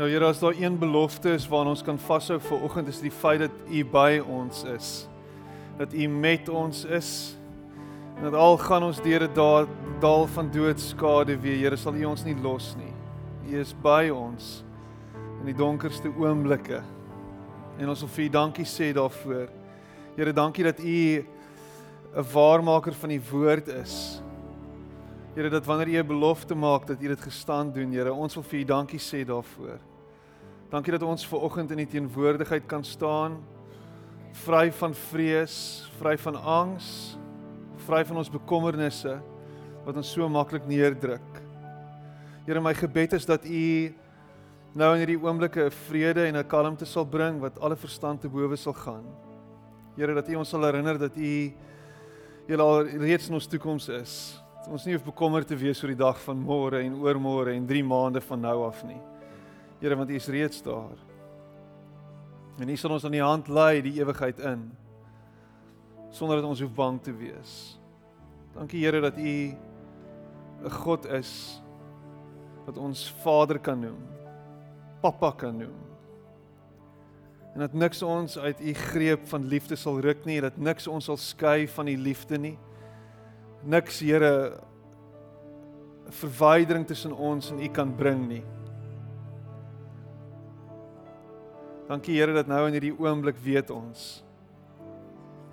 Ja Here, as daar een belofte is waaraan ons kan vashou vir oggend is die feit dat U by ons is. Dat U met ons is. En dat al gaan ons deur 'n dal van doodskade weer, Here, sal U ons nie los nie. U is by ons in die donkerste oomblikke. En ons wil vir U dankie sê daarvoor. Here, dankie dat U 'n waarmaker van die woord is. Here dat wanneer U 'n belofte maak dat U dit gestaan doen, Here, ons wil vir U dankie sê daarvoor. Dankie dat ons ver oggend in U teenwoordigheid kan staan, vry van vrees, vry van angs, vry van ons bekommernisse wat ons so maklik neerdruk. Here, my gebed is dat U nou in hierdie oomblikke 'n vrede en 'n kalmte sal bring wat alle verstand te bowe sal gaan. Here, dat U ons sal herinner dat U Julle al reeds in ons toekoms is ons nie hoef bekommerd te wees oor die dag van môre en oormôre en 3 maande van nou af nie. Here, want U is reeds daar. En U sal ons aan die hand lei die ewigheid in sonder dat ons hoef bang te wees. Dankie Here dat U 'n God is wat ons Vader kan noem. Pappa kan noem. En dat niks ons uit U greep van liefde sal ruk nie, dat niks ons sal skei van U liefde nie niks Here verwydering tussen ons en U kan bring nie. Dankie Here dat nou in hierdie oomblik weet ons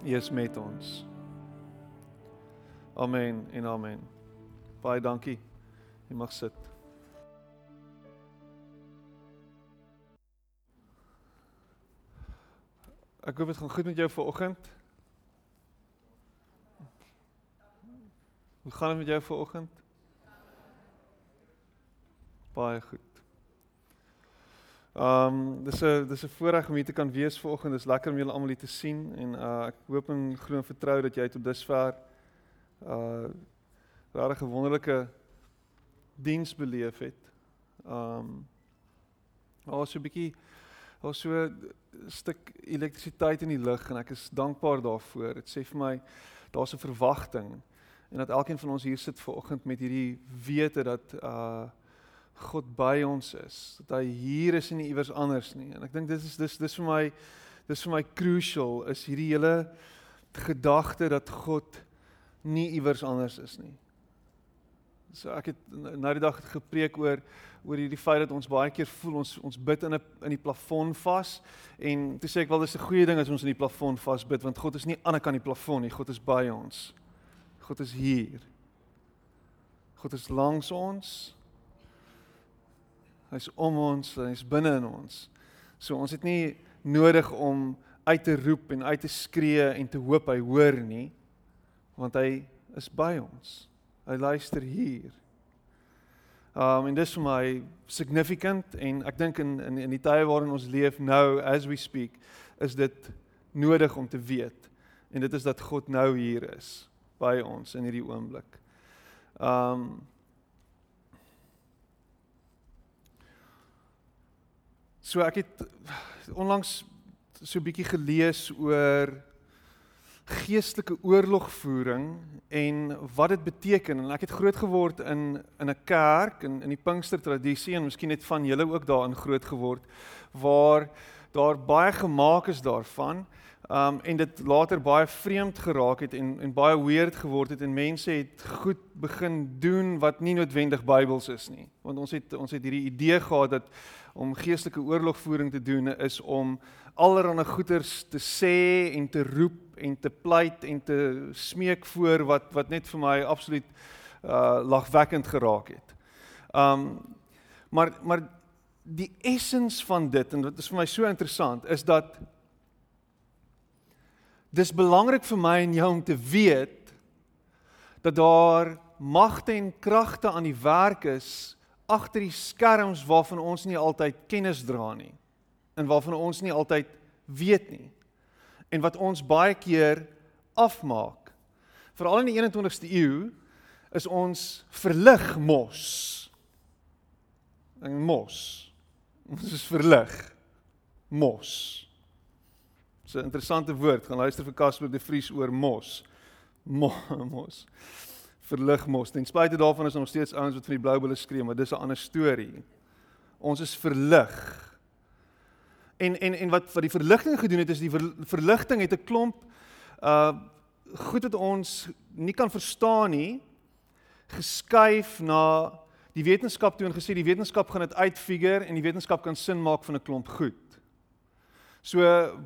U is met ons. Amen en amen. Baie dankie. Jy mag sit. Ek hoop dit gaan goed met jou vanoggend. Hoe gaan dit met jou vanoggend? Baie goed. Ehm um, dis 'n dis 'n voorreg om hier te kan wees vanoggend. Dis lekker om julle almal hier te sien en uh ek hoop en glo en vertrou dat jy tot dusver uh regtig 'n wonderlike diens beleef het. Ehm um, al so 'n bietjie al so 'n stuk elektrisiteit in die lug en ek is dankbaar daarvoor. Dit sê vir my daar's 'n verwagting en dat elkeen van ons hier sit ver oggend met hierdie wete dat uh God by ons is, dat hy hier is en nie iewers anders nie. En ek dink dit is dis dis vir my dis vir my crucial is hierdie hele gedagte dat God nie iewers anders is nie. So ek het nou die dag gepreek oor oor hierdie feit dat ons baie keer voel ons ons bid in 'n in die plafon vas en toe sê ek wel dis 'n goeie ding as ons in die plafon vas bid want God is nie aan die kant die plafon nie, God is by ons. God is hier. God is langs ons. Hy's om ons, hy's binne in ons. So ons het nie nodig om uit te roep en uit te skree en te hoop hy hoor nie, want hy is by ons. Hy luister hier. Um en dis vir my significant en ek dink in in in die tye waarin ons leef nou as we speak is dit nodig om te weet en dit is dat God nou hier is by ons in hierdie oomblik. Um So ek het onlangs so 'n bietjie gelees oor geestelike oorlogvoering en wat dit beteken. En ek het groot geword in in 'n kerk in in die Pinkster tradisie en miskien net van julle ook daarin groot geword waar daar baie gemaak is daarvan Um en dit later baie vreemd geraak het en en baie weird geword het en mense het goed begin doen wat nie noodwendig Bybels is nie. Want ons het ons het hierdie idee gehad dat om geestelike oorlogvoering te doen is om allerlei goeders te sê en te roep en te pleit en te smeek voor wat wat net vir my absoluut uh lagwekkend geraak het. Um maar maar die essens van dit en wat is vir my so interessant is dat dis belangrik vir my en jou om te weet dat daar magte en kragte aan die werk is agter die skerms waarvan ons nie altyd kennis dra nie en waarvan ons nie altyd weet nie en wat ons baie keer afmaak. Veral in die 21ste eeu is ons verlig mos. En mos. Ons is verlig. Mos Dis 'n interessante woord. Gaan luister vir Casper de Vries oor mos. Mo, mos. Verlig mos. Ten spyte daarvan is nog steeds ouens wat van die blou bulle skree, maar dis 'n ander storie. Ons is verlig. En en en wat wat die verligting gedoen het is die ver, verligting het 'n klomp uh goed wat ons nie kan verstaan nie geskuif na die wetenskap toe en gesê die wetenskap gaan dit uitfigure en die wetenskap kan sin maak van 'n klomp goed. So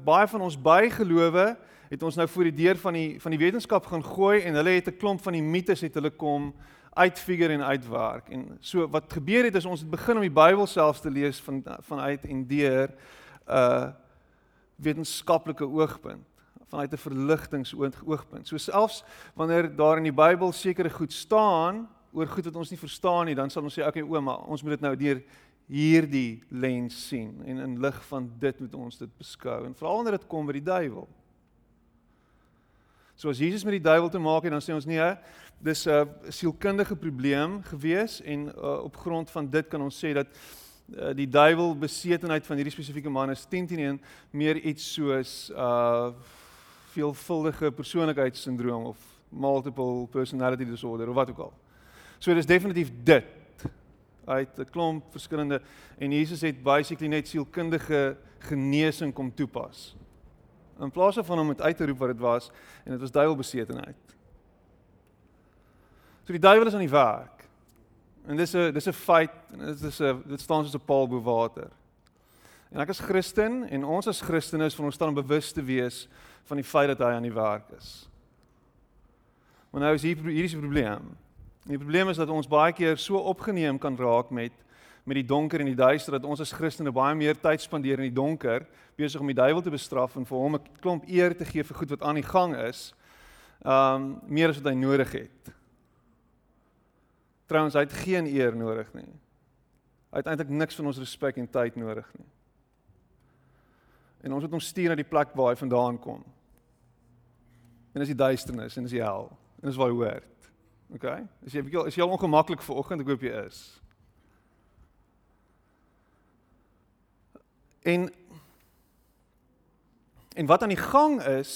baie van ons bygelowe het ons nou voor die deur van die van die wetenskap gaan gooi en hulle het 'n klomp van die mites het hulle kom uitfigure en uitwerk. En so wat gebeur het is ons het begin om die Bybel selfs te lees van vanuit en deur 'n uh, wetenskaplike oogpunt vanuit 'n verligtingsoogpunt. So selfs wanneer daar in die Bybel sekere goed staan oor goed wat ons nie verstaan nie, dan sal ons sê okay ouma, ons moet dit nou deur hierdie lens sien en in lig van dit moet ons dit beskou en veral wanneer dit kom by die duiwel. So as Jesus met die duiwel te maak het, dan sê ons hè, dis 'n sielkundige probleem gewees en uh, op grond van dit kan ons sê dat uh, die duiwel besetenheid van hierdie spesifieke man is 10-10 meer iets soos uh veelvuldige persoonlikheidssindroom of multiple personality disorder of wat ook al. So dis definitief dit uit 'n klomp verskillende en Jesus het basically net sielkundige genesing kom toepas. In plaas van hom uit te roep wat dit was en dit was duiwelbesetenheid. So die duiwel is aan die werk. En dis 'n dis 'n feit en dit is 'n dit staan soos 'n paal bo water. En ek as Christen en ons as Christene is van ons staan bewus te wees van die feit dat hy aan die werk is. Maar nou is hier hier is die probleem. Die probleem is dat ons baie keer so opgeneem kan raak met met die donker en die duister dat ons as Christene baie meer tyd spandeer in die donker besig om die duiwel te bestraf en vir hom 'n klomp eer te gee vir goed wat aan die gang is. Um meer as wat hy nodig het. Trouwens, hy het geen eer nodig nie. Hy het eintlik niks van ons respek en tyd nodig nie. En ons moet hom stuur na die plek waar hy vandaan kom. En dis die duisternis en dis die hel. En dis waar hy hoort. OK? Is jy bietjie is jy al ongemaklik vir oggend? Ek hoop jy is. En en wat aan die gang is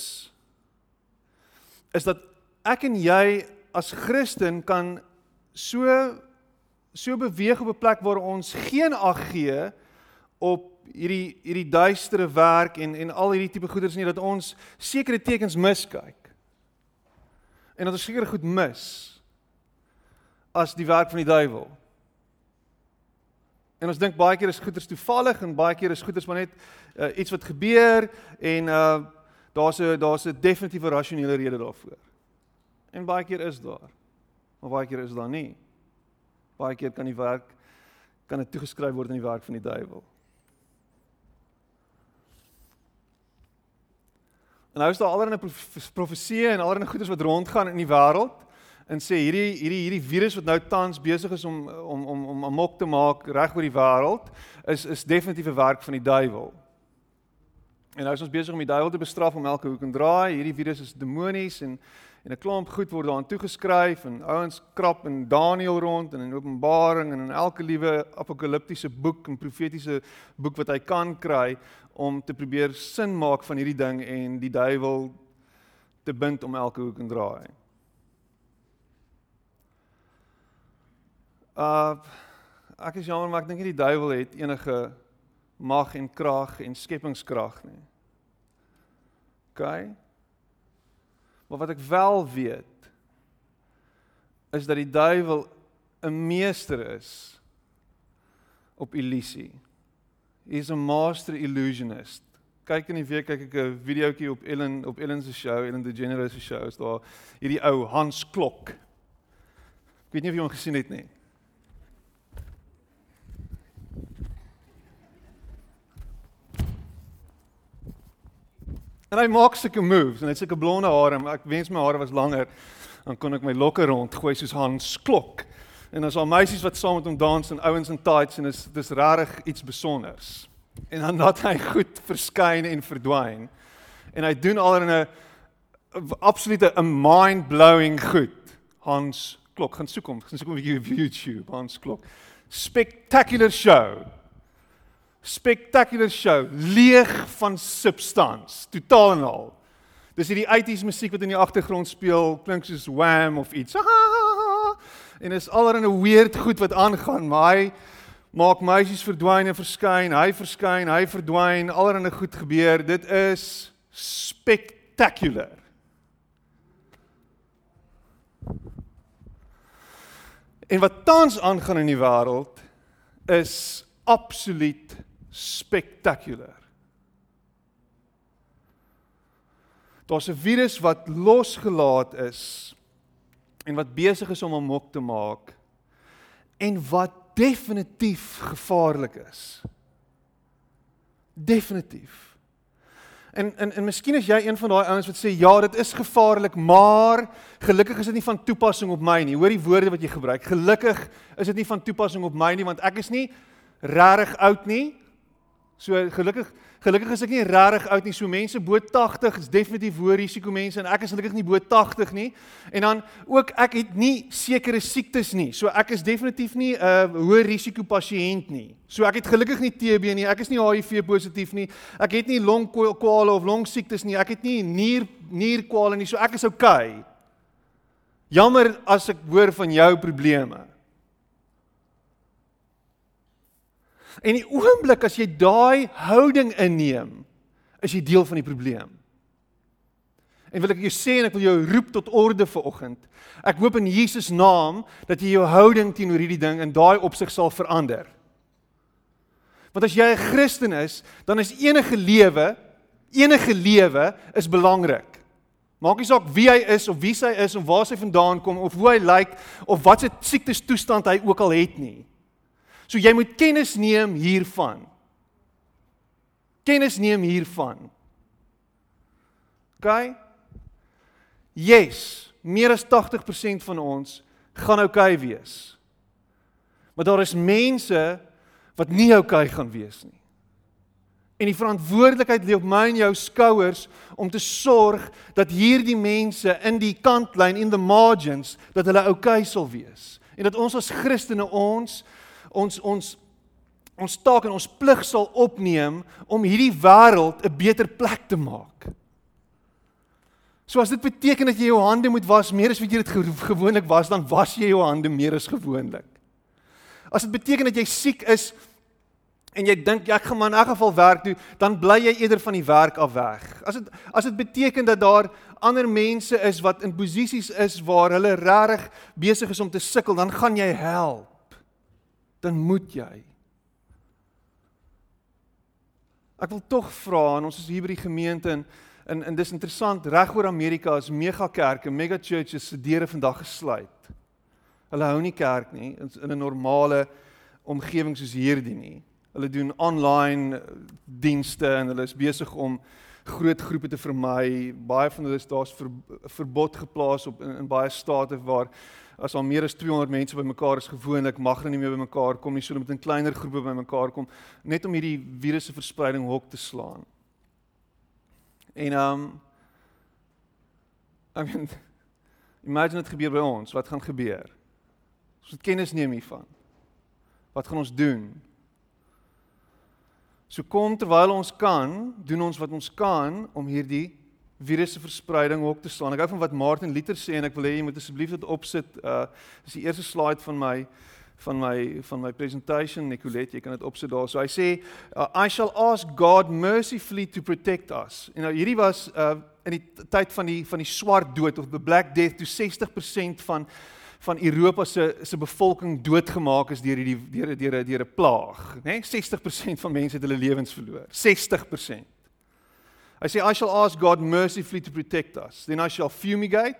is dat ek en jy as Christen kan so so beweeg op 'n plek waar ons geen ag gee op hierdie hierdie duistere werk en en al hierdie tipe goeders nie dat ons sekere tekens miskyk. En dat ons sekere goed mis as die werk van die duiwel. En ons dink baie keer is goeders toevallig en baie keer is goeders maar net uh, iets wat gebeur en uh daar's 'n daar's 'n definitiewe rasionele rede daarvoor. En baie keer is daar. Maar baie keer is daar nie. Baie keer kan die werk kan dit toegeskryf word aan die werk van die duiwel. En nou is daar allerlei profeseë en allerlei goeders wat rondgaan in die wêreld en sê hierdie hierdie hierdie virus wat nou tans besig is om om om om amok te maak reg oor die wêreld is is definitief 'n werk van die duiwel. En nou is ons besig om die duiwel te bestraf om elke hoek en draai. Hierdie virus is demonies en en 'n klomp goed word daaraan toegeskryf en ouens krap in Daniël rond en in Openbaring en in elke liewe apokaliptiese boek en profetiese boek wat hy kan kry om te probeer sin maak van hierdie ding en die duiwel te bind om elke hoek en draai. Uh ek is jammer maar ek dink nie die duiwel het enige mag en krag en skepingskrag nie. OK. Maar wat ek wel weet is dat die duiwel 'n meester is op illusie. Is 'n master illusionist. Kyk in die week kyk ek 'n videoetjie op Ellen op Ellen se show, Ellen DeGeneres se show, is daar hierdie ou Hans Klok. Ek weet nie of jy hom gesien het nie. En hy maak sulke moves en hy het sulke blonde hare, maar ek wens my hare was langer. Dan kon ek my lokke rond gooi soos Hans Klok. En is al meisies wat saam met hom dans en ouens in tights en is dis regtig iets spesiaals. En dan laat hy goed verskyn en verdwyn. En hy doen al in 'n absolute 'n mind-blowing goed. Hans Klok, gaan soek hom, gaan soek hom op YouTube, Hans Klok. Spectacular show spectacular show, leeg van substans, totaal en al. Dis hierdie 80s musiek wat in die agtergrond speel, klink soos Wham of iets. En is allerlei 'n weird goed wat aangaan, maar hy maak meisies verdwyn en verskyn, hy verskyn, hy verdwyn, allerlei goed gebeur. Dit is spectacular. En wat tans aangaan in die wêreld is absoluut spectacular. Daar's 'n virus wat losgelaat is en wat besig is om hom mok te maak en wat definitief gevaarlik is. Definitief. En en en miskien is jy een van daai ouens wat sê ja, dit is gevaarlik, maar gelukkig is dit nie van toepassing op my nie. Hoor die woorde wat jy gebruik. Gelukkig is dit nie van toepassing op my nie want ek is nie regtig oud nie. So gelukkig Gelukkig is ek nie regtig oud nie. So mense bo 80 is definitief hoë risiko mense en ek is gelukkig nie bo 80 nie. En dan ook ek het nie sekere siektes nie. So ek is definitief nie 'n uh, hoë risiko pasiënt nie. So ek het gelukkig nie TB nie. Ek is nie HIV positief nie. Ek het nie longkwale of longsiektes nie. Ek het nie nier nierkwale nie. So ek is okay. Jammer as ek hoor van jou probleme. En die oomblik as jy daai houding inneem, is jy deel van die probleem. En wil ek jou sê en ek wil jou roep tot orde vir oggend. Ek hoop in Jesus naam dat jy jou houding teenoor hierdie ding in daai opsig sal verander. Want as jy 'n Christen is, dan is enige lewe, enige lewe is belangrik. Maak nie saak wie hy is of wie sy is of waar sy vandaan kom of hoe hy lyk of wat se siektes toestand hy ook al het nie. So jy moet kennis neem hiervan. Kennis neem hiervan. OK? Yes, meer as 80% van ons gaan oukei okay wees. Maar daar is mense wat nie oukei okay gaan wees nie. En die verantwoordelikheid lê op my en jou skouers om te sorg dat hierdie mense in die kantlyn in the margins dat hulle oukei okay sal wees. En dat ons as Christene ons ons ons ons taak en ons plig sal opneem om hierdie wêreld 'n beter plek te maak. So as dit beteken dat jy jou hande moet was meer as wat jy dit gewoonlik was, dan was jy jou hande meer as gewoonlik. As dit beteken dat jy siek is en jy dink ja, ek gaan maar in elk geval werk doen, dan bly jy eerder van die werk af weg. As dit as dit beteken dat daar ander mense is wat in posisies is waar hulle regtig besig is om te sukkel, dan gaan jy help dan moet jy. Ek wil tog vra en ons is hier by die gemeente en en, en dis interessant reg oor Amerika is mega kerke, mega churches se deure vandag gesluit. Hulle hou nie kerk nie in, in 'n normale omgewing soos hierdie nie. Hulle doen online dienste en hulle is besig om groot groepe te vermy. Baie van hulle is daar's ver, verbod geplaas op in, in baie state waar as al meer as 200 mense bymekaar is gewoonlik mag hulle nie meer bymekaar kom nie, so hulle moet in kleiner groepe bymekaar kom net om hierdie virusse verspreiding hok te slaan. En um I mean imagine dit gebeur by ons, wat gaan gebeur? Ons moet kennis neem hiervan. Wat gaan ons doen? So kom terwyl ons kan, doen ons wat ons kan om hierdie virusse verspreiding ook te staan. Ek hou van wat Martin Luther sê en ek wil hê jy moet asseblief dit opsit. Uh dis die eerste slide van my van my van my presentation Nicolet, jy kan dit opsit daar. So hy sê uh, I shall ask God mercifully to protect us. En nou hierdie was uh in die tyd van die van die swart dood of the black death toe 60% van van Europa se se bevolking doodgemaak is deur hierdie deur deur deur 'n plaag, né? Nee? 60% van mense het hulle lewens verloor. 60%. I say, I shall ask God mercifully to protect us. Then I shall fumigate,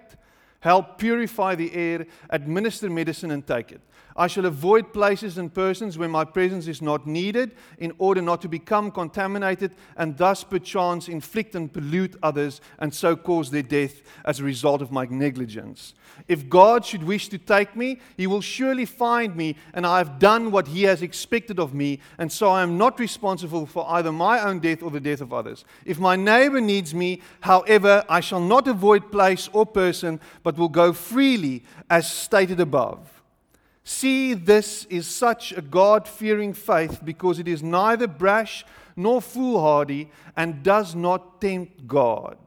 help purify the air, administer medicine, and take it. I shall avoid places and persons where my presence is not needed in order not to become contaminated and thus perchance inflict and pollute others and so cause their death as a result of my negligence. If God should wish to take me, he will surely find me and I have done what he has expected of me and so I am not responsible for either my own death or the death of others. If my neighbor needs me, however, I shall not avoid place or person but will go freely as stated above. See, this is such a God fearing faith because it is neither brash nor foolhardy and does not tempt God.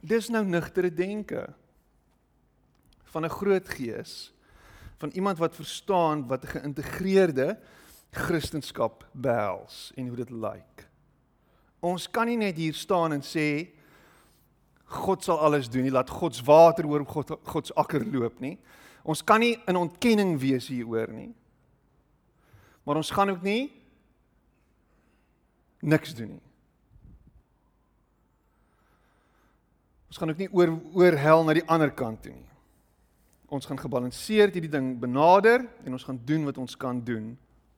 Dis nou nugtere denke. van 'n groot gees van iemand wat verstaan wat 'n geïntegreerde Christendom behels en hoe dit lyk. Ons kan nie net hier staan en sê God sal alles doen nie, laat God se water oor God God se akker loop nie. Ons kan nie in ontkenning wees hieroor nie. Maar ons gaan ook nie niks doen nie. Ons gaan ook nie oor oor hel na die ander kant toe nie. Ons gaan gebalanseerd hierdie ding benader en ons gaan doen wat ons kan doen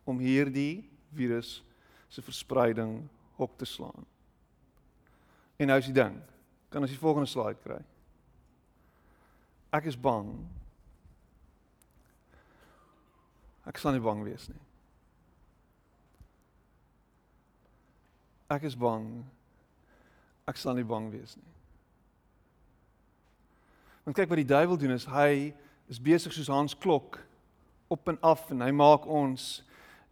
om hierdie virus se verspreiding op te slaan. En nou is die ding, kan ons die volgende slide kry? Ek is bang. Ek sal nie bang wees nie. Ek is bang. Ek sal nie bang wees nie. Want kyk wat die duiwel doen is hy is besig soos Hans Klok op en af en hy maak ons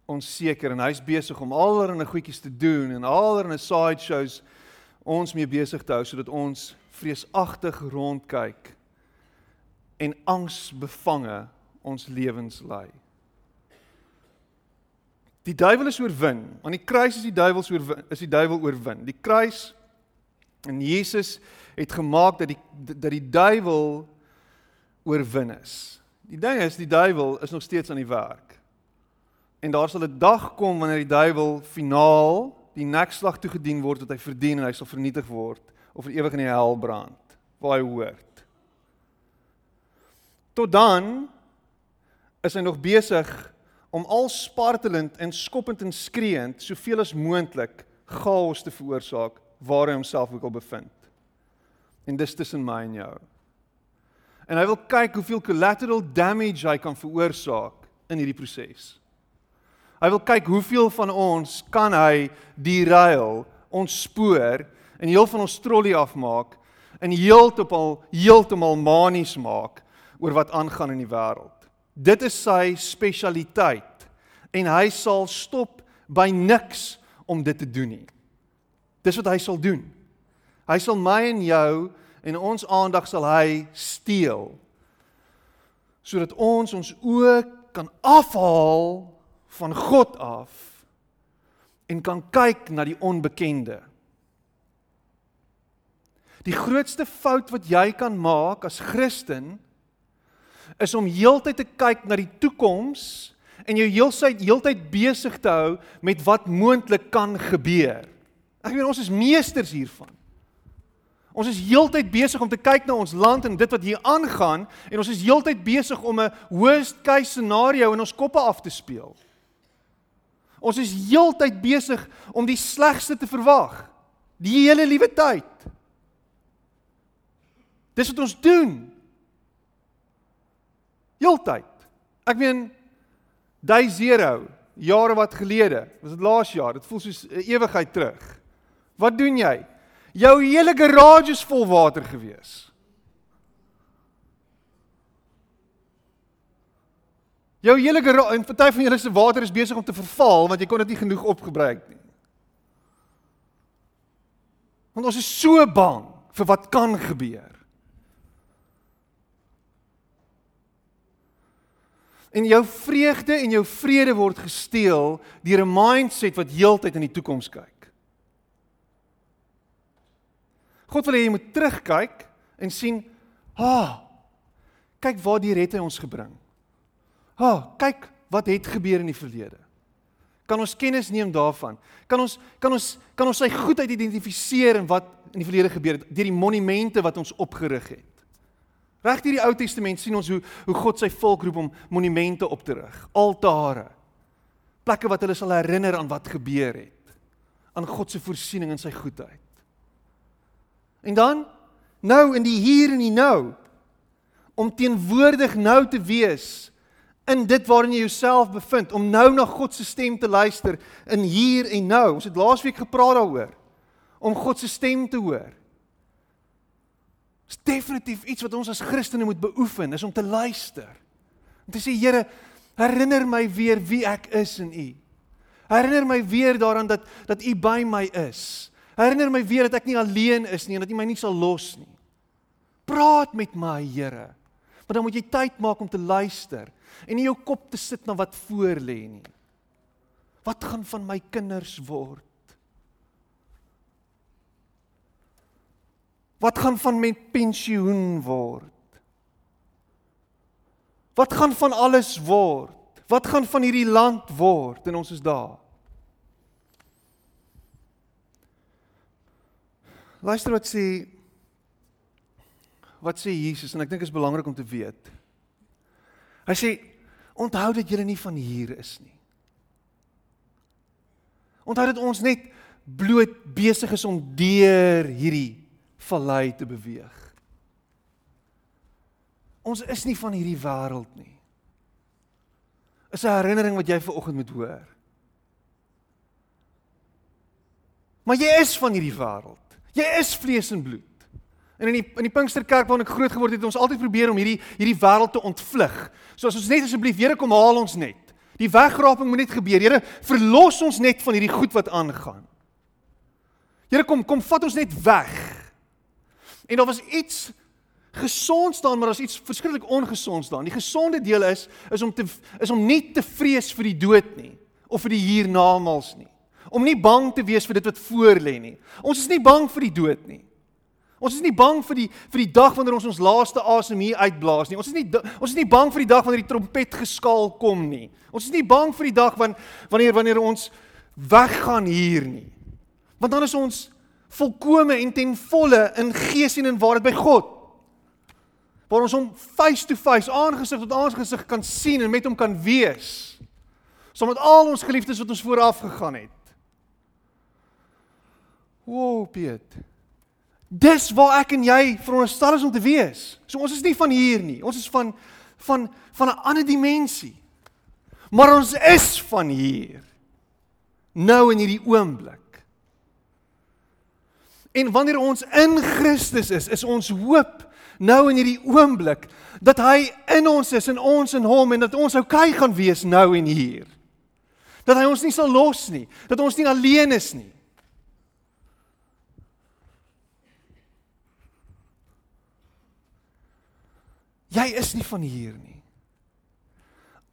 onseker en hy's besig om allerlei goedjies te doen en allerlei side shows ons mee besig te hou sodat ons vreesagtig rondkyk en angsbevange ons lewens lei. Die duiwel is oorwin. Aan die kruis is die duiwel oorwin, is die duiwel oorwin. Die kruis en Jesus het gemaak dat die dat die duiwel oorwin is. Die ding is die duiwel is nog steeds aan die werk. En daar sal 'n dag kom wanneer die duiwel finaal die nekslag toegedien word wat hy verdien en hy sal vernietig word of vir ewig in die hel brand waar hy hoort. Tot dan is hy nog besig om al spartelend en skoppend en skreeuend soveel as moontlik chaos te veroorsaak waar hy homself ook al bevind. En dis tussen my en jou. En hy wil kyk hoeveel collateral damage hy kan veroorsaak in hierdie proses. Hy wil kyk hoeveel van ons kan hy derail, ons spoor en heel van ons trollie afmaak en heeltemal heeltemal manies maak oor wat aangaan in die wêreld. Dit is sy spesialiteit en hy sal stop by niks om dit te doen nie. Dis wat hy sal doen. Hy sal my en jou en ons aandag sal hy steel sodat ons ons oë kan afhaal van God af en kan kyk na die onbekende. Die grootste fout wat jy kan maak as Christen is om heeltyd te kyk na die toekoms en jou heeltyd heeltyd besig te hou met wat moontlik kan gebeur. Ek weet ons is meesters hiervan. Ons is heeltyd besig om te kyk na ons land en dit wat hier aangaan en ons is heeltyd besig om 'n worst case scenario in ons koppe af te speel. Ons is heeltyd besig om die slegste te verwag. Die hele liewe tyd. Dis wat ons doen. Heeltyd. Ek meen day 0 jare wat gelede, was dit laas jaar, dit voel soos 'n ewigheid terug. Wat doen jy? Jou hele garage is vol water gewees. Jou hele en party van julle se water is besig om te verval want jy kon dit nie genoeg opgebruik nie. Want ons is so bang vir wat kan gebeur. En jou vreugde en jou vrede word gesteel deur 'n mindset wat heeltyd in die toekoms kyk. God wil hê jy moet terugkyk en sien, "Ha, ah, kyk waar die red hy ons gebring. Ha, ah, kyk wat het gebeur in die verlede." Kan ons kennis neem daarvan? Kan ons kan ons kan ons sy goedheid identifiseer en wat in die verlede gebeur het deur die monumente wat ons opgerig het? Reg deur die Ou Testament sien ons hoe hoe God sy volk roep om monumente op te rig, altare. Plekke wat hulle sal herinner aan wat gebeur het, aan God se voorsiening en sy goedheid. En dan nou in die hier en die nou om teenwoordig nou te wees in dit waarin jy jouself bevind, om nou na God se stem te luister in hier en nou. Ons het laasweek gepraat daaroor om God se stem te hoor. Dis definitief iets wat ons as Christene moet beoefen, is om te luister. Om te sê Here, herinner my weer wie ek is in U. Herinner my weer daaraan dat dat U by my is. Herinner my weer dat ek nie alleen is nie en dat U my nie sal los nie. Praat met my, Here. Maar dan moet jy tyd maak om te luister en nie jou kop te sit na wat voor lê nie. Wat gaan van my kinders word? Wat gaan van my pensioen word? Wat gaan van alles word? Wat gaan van hierdie land word? En ons is daar. Luister wat sê wat sê Jesus en ek dink dit is belangrik om te weet. Hy sê onthou dat jy nie van hier is nie. Onthou dat ons net bloot besig is om deur hierdie vallei te beweeg. Ons is nie van hierdie wêreld nie. Is 'n herinnering wat jy ver oggend moet hoor. Maar jy is van hierdie wêreld. Jy is vlees en bloed. En in die in die Pinksterkerk waarin ek groot geword het, het ons altyd probeer om hierdie hierdie wêreld te ontvlug. So as ons net asseblief Here kom haal ons net. Die wegraping moet net gebeur. Here, verlos ons net van hierdie goed wat aangaan. Here kom kom vat ons net weg. En daar was iets gesond staan, maar daar's iets verskriklik ongesond staan. Die gesonde deel is is om te is om nie te vrees vir die dood nie of vir die hiernamaals nie. Om nie bang te wees vir dit wat voor lê nie. Ons is nie bang vir die dood nie. Ons is nie bang vir die vir die dag wanneer ons ons laaste asem hier uitblaas nie. Ons is nie ons is nie bang vir die dag wanneer die trompet geskaal kom nie. Ons is nie bang vir die dag wanneer wanneer wanneer ons weggaan hier nie. Want dan is ons volkome en ten volle in gees en in waarheid by God. Waar ons hom face to face, aangesig tot aangesig kan sien en met hom kan wees. Saam met al ons geliefdes wat ons vooraf gegaan het. Woah, Piet. Dis waar ek en jy veronderstel is om te wees. So ons is nie van hier nie. Ons is van van van 'n ander dimensie. Maar ons is van hier. Nou in hierdie oomblik. En wanneer ons in Christus is, is ons hoop nou in hierdie oomblik dat hy in ons is en ons in hom en dat ons oukei okay gaan wees nou en hier. Dat hy ons nie sal los nie, dat ons nie alleen is nie. Jy is nie van hier nie.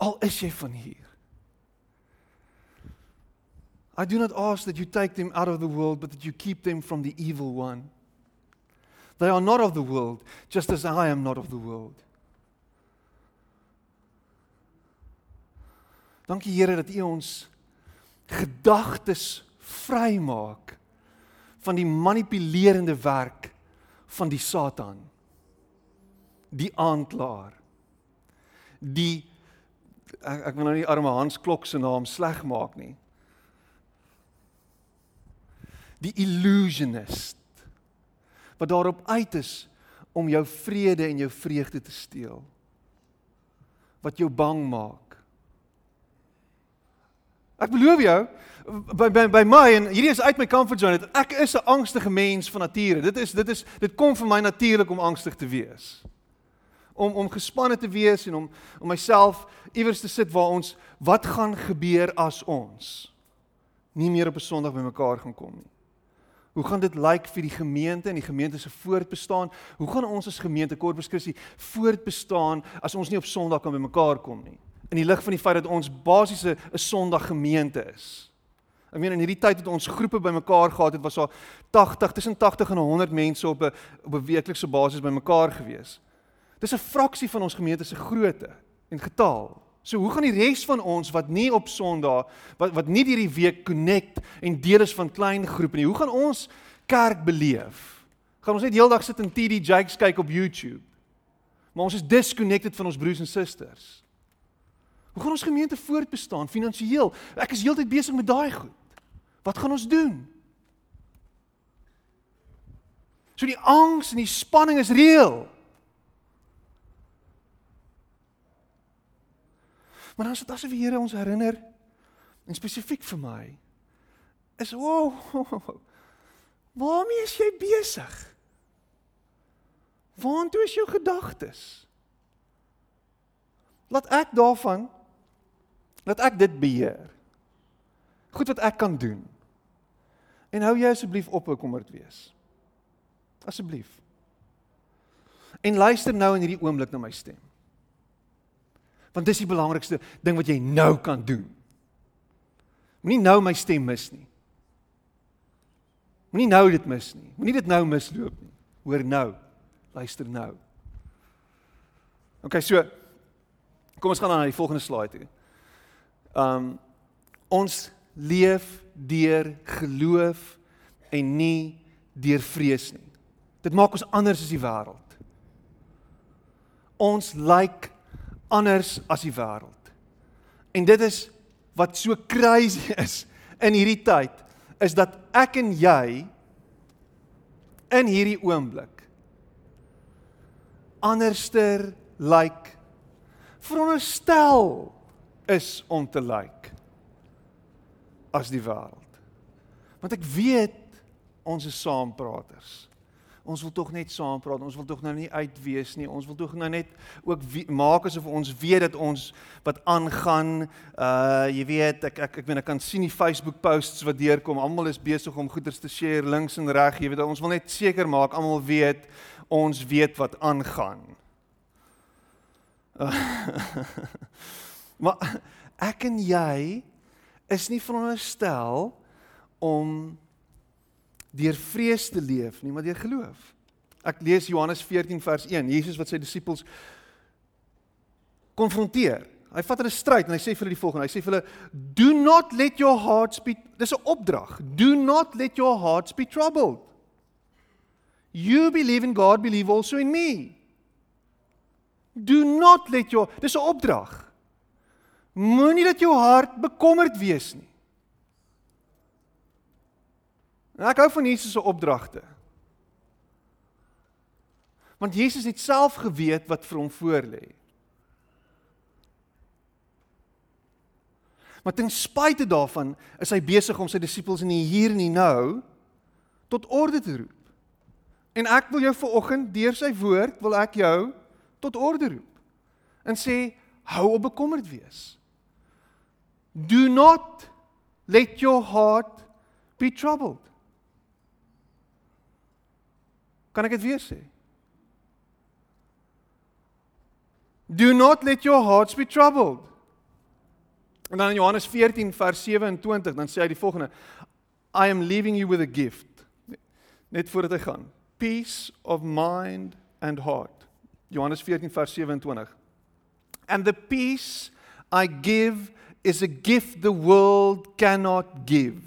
Al is jy van hier. I do not ask that you take them out of the world, but that you keep them from the evil one. They are not of the world, just as I am not of the world. Dankie Here dat U ons gedagtes vrymaak van die manipulerende werk van die Satan. Die aanklaer. Die ek, ek wil nou nie arme Hans Klok se naam sleg maak nie. Die illusionist wat daarop uit is om jou vrede en jou vreugde te steel. Wat jou bang maak. Ek beloof jou by by by my en hierdie is uit my comfort zone. Ek is 'n angstige mens van nature. Dit is dit is dit kom vir my natuurlik om angstig te wees om om gespanne te wees en om om myself iewers te sit waar ons wat gaan gebeur as ons nie meer op 'n Sondag bymekaar gaan kom nie Hoe gaan dit lyk like vir die gemeente en die gemeente se voortbestaan? Hoe gaan ons as gemeente Corpus Christi voortbestaan as ons nie op Sondag kan bymekaar kom nie? In die lig van die feit dat ons basies 'n Sondag gemeente is. Ek meen in hierdie tyd het ons groepe bymekaar gehad, dit was so 80 tussen 80 en 100 mense op 'n op 'n weeklikse basis bymekaar gewees. Dis 'n fraksie van ons gemeente se grootte en getal. So hoe gaan die res van ons wat nie op Sondag wat wat nie hierdie week connect en deel is van klein groepe nie. Hoe gaan ons kerk beleef? Gaan ons net heeldag sit en TD Jakes kyk op YouTube? Maar ons is disconnected van ons broers en susters. Hoe gaan ons gemeente voortbestaan finansiëel? Ek is heeltyd besig met daai goed. Wat gaan ons doen? So die angs en die spanning is reëel. Maar dan is dit asof die Here ons herinner en spesifiek vir my is wow. Waarmee is jy besig? Waartoe is jou gedagtes? Laat ek daarvan laat ek dit beheer. Goed wat ek kan doen. En hou jy asseblief op bekommerd wees. Asseblief. En luister nou in hierdie oomblik na my stem. Want dis die belangrikste ding wat jy nou kan doen. Moenie nou my stem mis nie. Moenie nou dit mis nie. Moenie dit nou misloop nie. Hoor nou. Luister nou. OK, so kom ons gaan dan na die volgende slide toe. Um ons leef deur geloof en nie deur vrees nie. Dit maak ons anders as die wêreld. Ons lyk like anders as die wêreld. En dit is wat so crazy is in hierdie tyd is dat ek en jy in hierdie oomblik anderster lyk like, veronderstel is om te lyk like, as die wêreld. Want ek weet ons is saampraters. Ons wil tog net saam praat. Ons wil tog nou nie uitwees nie. Ons wil tog nou net ook wie, maak asof ons weet dat ons wat aangaan. Uh jy weet, ek ek ek weet ek kan sien die Facebook posts wat deurkom. Almal is besig om goeders te share links en reg. Jy weet, ons wil net seker maak almal weet ons weet wat aangaan. Uh, maar ek en jy is nie veronderstel om deur vrees te leef nie, maar deur geloof. Ek lees Johannes 14 vers 1. Jesus wat sy disippels konfronteer. Hy vat hulle stryd en hy sê vir hulle die volgende. Hy sê vir hulle: "Do not let your hearts be Dis 'n opdrag. Do not let your hearts be troubled. You believe in God, believe also in me. Do not let your Dis 'n opdrag. Moenie dat jou hart bekommerd wees nie. En ek hou van Jesus se opdragte. Want Jesus het self geweet wat vir hom voorlê. Maar ten spyte daarvan is hy besig om sy disippels in die hier en die nou tot orde te roep. En ek wil jou vanoggend deur sy woord wil ek jou tot orde roep. En sê hou op bekommerd wees. Do not let your heart be troubled. Kan ek dit weer sê? Do not let your hearts be troubled. En dan in Johannes 14 vers 27 dan sê hy die volgende: I am leaving you with a gift. Net voordat hy gaan. Peace of mind and heart. Johannes 14 vers 27. And the peace I give is a gift the world cannot give.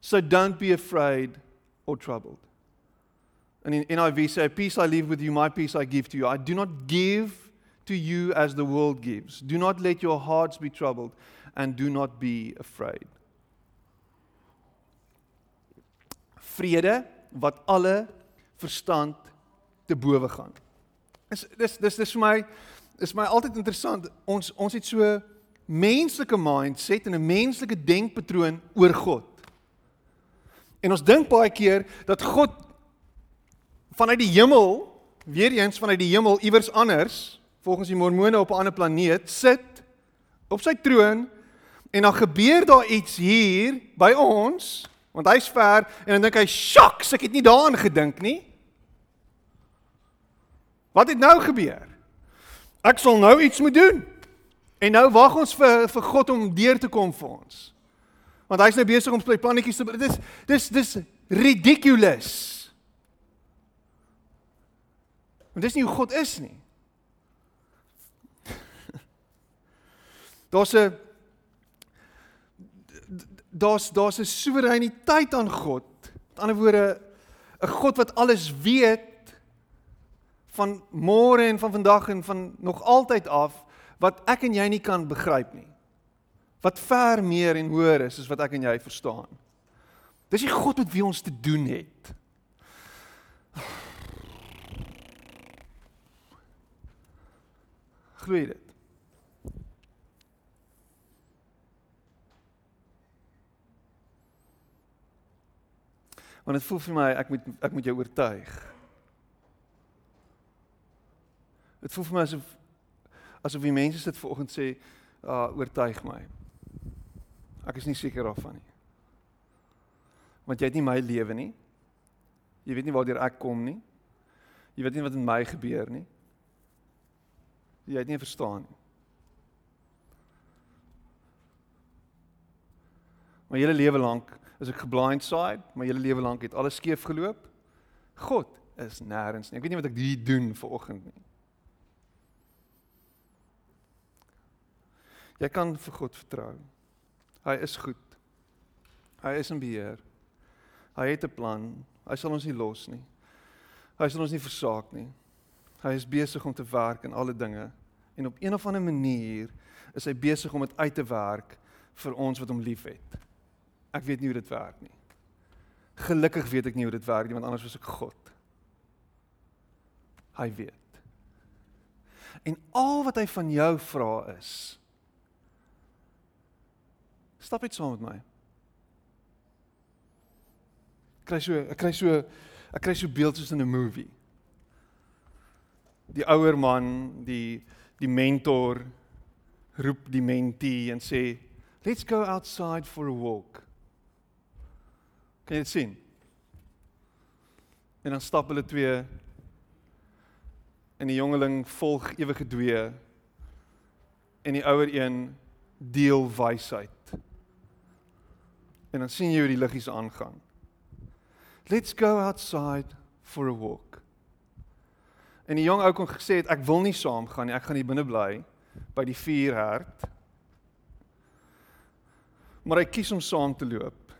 So don't be afraid or troubled. And in NIV say, Peace I leave with you, my peace I give to you. I do not give to you as the world gives. Do not let your hearts be troubled, and do not be afraid. Vrede wat alle verstand te bowe gaan. Is dis dis dis vir my is my altyd interessant. Ons ons het so menslike mindset en 'n menslike denkpatroon oor God. En ons dink baie keer dat God vanuit die hemel, weer eens vanuit die hemel iewers anders, volgens die mormone op 'n ander planeet sit op sy troon en dan gebeur daar iets hier by ons, want hy's ver en dan dink hy, "Sjoks, ek het nie daaraan gedink nie." Wat het nou gebeur? Ek sal nou iets moet doen. En nou wag ons vir vir God om deur te kom vir ons. Want hy's nou besig om sy plannetjies te dis dis dis ridiculous. Want dis nie hoe God is nie. Daar's 'n daar's daar's 'n soewereiniteit aan God. Met ander woorde 'n God wat alles weet van môre en van vandag en van nog altyd af wat ek en jy nie kan begryp nie. Wat ver meer en hoër is as wat ek en jy verstaan. Dis die God met wie ons te doen het. Glo dit? Want dit voel vir my ek moet ek moet jou oortuig. Dit voel vir my asof asof die mense sit vanoggend sê, "Ah, uh, oortuig my." Ek is nie seker daarvan nie. Want jy het nie my lewe nie. Jy weet nie waartoe ek kom nie. Jy weet nie wat met my gebeur nie. Jy het nie verstaan nie. My hele lewe lank is ek geblindsided, my hele lewe lank het alles skeef geloop. God is nêrens nie. Ek weet nie wat ek hier doen vir oggend nie. Jy kan vir God vertrou. Hy is goed. Hy is in beheer. Hy het 'n plan. Hy sal ons nie los nie. Hy sal ons nie versaak nie. Hy is besig om te werk in alle dinge en op een of ander manier is hy besig om dit uit te werk vir ons wat hom liefhet. Ek weet nie hoe dit werk nie. Gelukkig weet ek nie hoe dit werk nie want anders was ek God. Hy weet. En al wat hy van jou vra is Stap net saam met my. Ek kry so ek kry so ek kry so beeld soos in 'n movie. Die ouer man, die die mentor roep die mentee en sê, "Let's go outside for a walk." Kan jy dit sien? En dan stap hulle twee en die jongeling volg ewe gedwee en die ouer een deel wysheid. En dan sien jy hoe die liggies aangaan. Let's go outside for a walk. En die jong ou kon gesê het ek wil nie saamgaan nie, ek gaan hier binne bly by die vuurherd. Maar hy kies om saam te loop.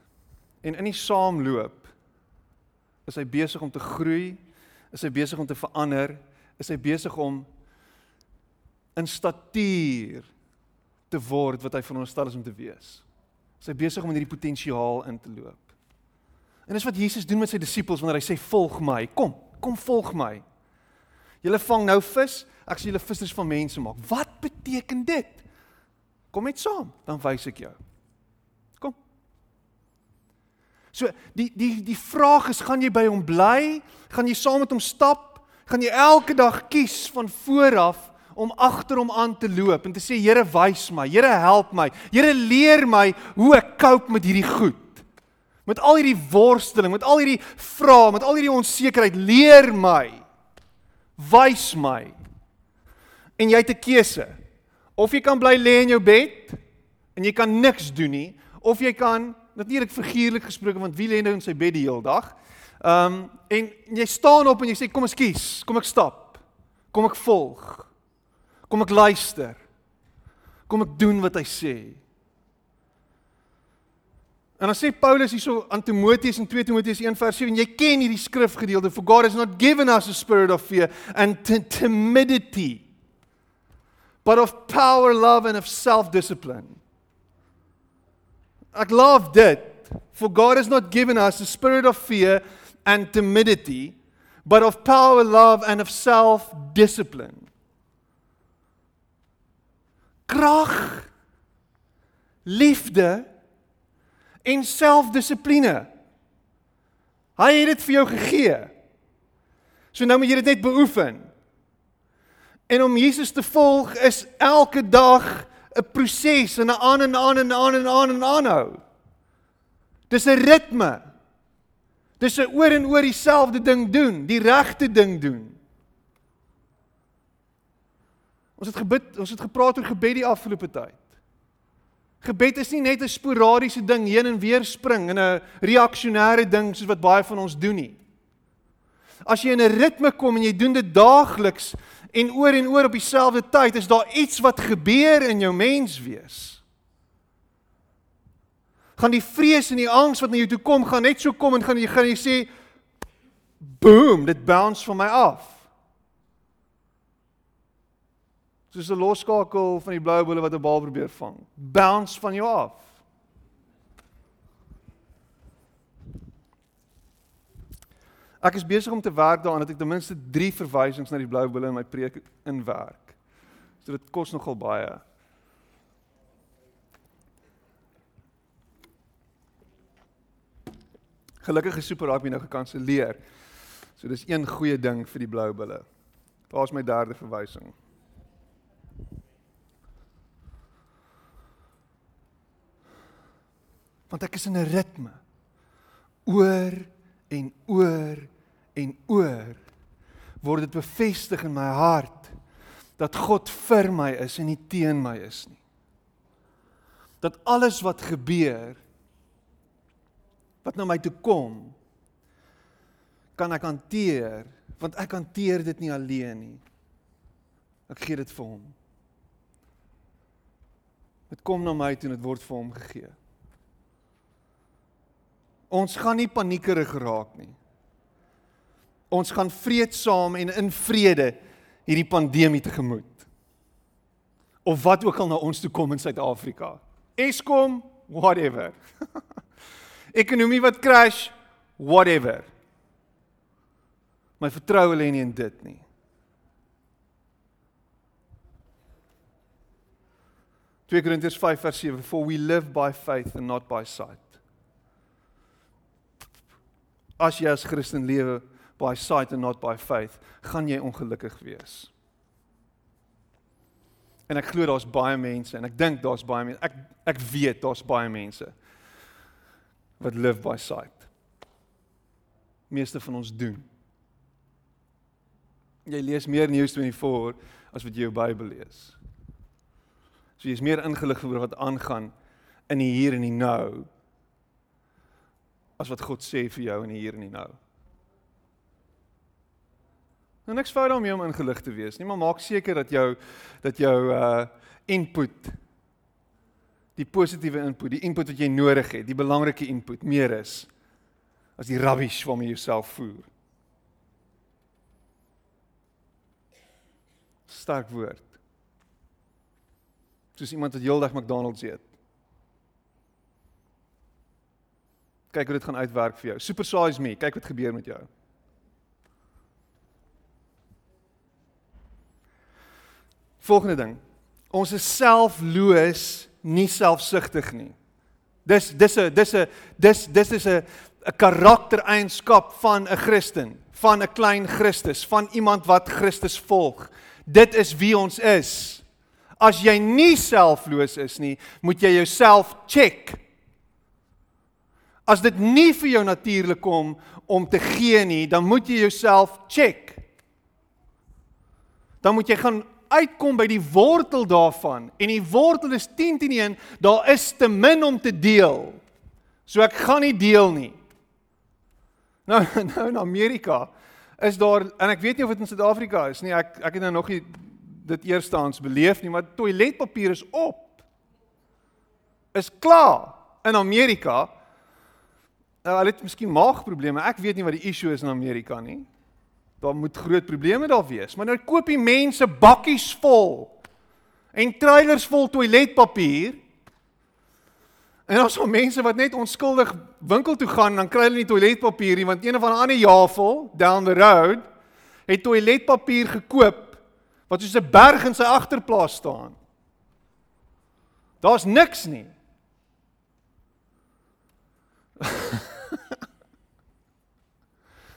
En in die saamloop is hy besig om te groei, is hy besig om te verander, is hy besig om in statuur te word wat hy veronderstel is om te wees. Sy besig om in hierdie potensiaal in te loop. En dis wat Jesus doen met sy disippels wanneer hy sê volg my. Kom, kom volg my. Julle vang nou vis, ek sê julle vissers van mense maak. Wat beteken dit? Kom net saam, dan wys ek jou. Kom. So die die die vraag is gaan jy by hom bly? Gaan jy saam met hom stap? Gaan jy elke dag kies van vooraf om agter hom aan te loop en te sê Here wys my, Here help my, Here leer my hoe ek cope met hierdie goed. Met al hierdie worsteling, met al hierdie vrae, met al hierdie onsekerheid, leer my. Wys my. En jy het 'n keuse. Of jy kan bly lê in jou bed en jy kan niks doen nie, of jy kan natuurlik figuurlik gesproke want wie lê nou in sy bed die hele dag? Ehm um, en jy staan op en jy sê kom ek kies, kom ek stap. Kom ek volg. Kom ek luister. Kom ek doen wat hy sê. En dan sê Paulus hierso aan Timoteus in 2 Timoteus 1:7, jy ken hierdie skrifgedeelte, for God has not given us a spirit of fear and timidity, but of power, love and of self-discipline. Ek love dit. For God has not given us a spirit of fear and timidity, but of power, love and of self-discipline krag, liefde en selfdissipline. Hy het dit vir jou gegee. So nou moet jy dit net beoefen. En om Jesus te volg is elke dag 'n proses en 'n aan en aan en aan en aan en aanhou. Dis 'n ritme. Dis 'n oor en oor dieselfde ding doen, die regte ding doen. Ons het gebid, ons het gepraat oor gebed die afgelope tyd. Gebed is nie net 'n sporadiese ding heen en weer spring en 'n reaksionêre ding soos wat baie van ons doen nie. As jy in 'n ritme kom en jy doen dit daagliks en oor en oor op dieselfde tyd, is daar iets wat gebeur in jou menswees. Gaan die vrees en die angs wat na jou toe kom, gaan net so kom en gaan jy gaan jy sê boom, dit bounce van my af. Soos 'n loskakel van die blou bolle wat 'n bal probeer vang. Bounce van jou af. Ek is besig om te werk daaraan dat ek ten minste 3 verwysings na die blou bolle in my preek inwerk. So dit kos nogal baie. Gelukkig is Super Rugby nou gekanselleer. So dis een goeie ding vir die blou bulle. Daar's my derde verwysing. Want ek is in 'n ritme oor en oor en oor word dit bevestig in my hart dat God vir my is en nie teen my is nie. Dat alles wat gebeur wat na my toe kom kan ek hanteer want ek hanteer dit nie alleen nie. Ek gee dit vir hom. Dit kom na my toe en dit word vir hom gegee. Ons gaan nie paniekerig raak nie. Ons gaan vreedsaam en in vrede hierdie pandemie tegemoet. Of wat ook al na ons toe kom in Suid-Afrika. Eskom, whatever. Ekonomie wat crash, whatever. My vertroue lê nie in dit nie. Twee Korintiërs 5 vers 7 for we live by faith and not by sight. As jy as Christen lewe by sight and not by faith, gaan jy ongelukkig wees. En ek glo daar's baie mense en ek dink daar's baie mense. Ek ek weet daar's baie mense wat live by sight. Meeste van ons doen. Jy lees meer nuus 24 as wat jy jou Bybel lees. So jy's meer ingelig oor wat aangaan in die hier en die nou as wat God sê vir jou in hier en die nou. Nou niks fout daarmee om ingelig te wees nie, maar maak seker dat jou dat jou uh input die positiewe input, die input wat jy nodig het, die belangrike input meer is as die rubbish waarmee jy jouself voer. Sterk woord. Soos iemand wat heeldag McDonald's eet. Kyk hoe dit gaan uitwerk vir jou. Super size me, kyk wat gebeur met jou. Volgende ding. Ons is selfloos, nie selfsugtig nie. Dis dis 'n dis 'n dis dis is 'n 'n karaktereienskap van 'n Christen, van 'n klein Christus, van iemand wat Christus volg. Dit is wie ons is. As jy nie selfloos is nie, moet jy jouself check. As dit nie vir jou natuurlik kom om te gee nie, dan moet jy jouself check. Dan moet jy gaan uitkom by die wortel daarvan en die wortel is 10 teen 1, daar is te min om te deel. So ek gaan nie deel nie. Nou nou in Amerika is daar en ek weet nie of dit in Suid-Afrika is nie. Ek ek het nou nog nie dit eerstehands beleef nie, maar toiletpapier is op. Is klaar in Amerika. Nou, hulle het miskien maagprobleme. Ek weet nie wat die issue is in Amerika nie. Daar moet groot probleme daar wees. Maar nou koop die mense bakkies vol en trailers vol toiletpapier. En ons het mense wat net onskuldig winkel toe gaan dan kry hulle nie toiletpapier nie want een of ander javel down the road het toiletpapier gekoop wat soos 'n berg in sy agterplaas staan. Daar's niks nie.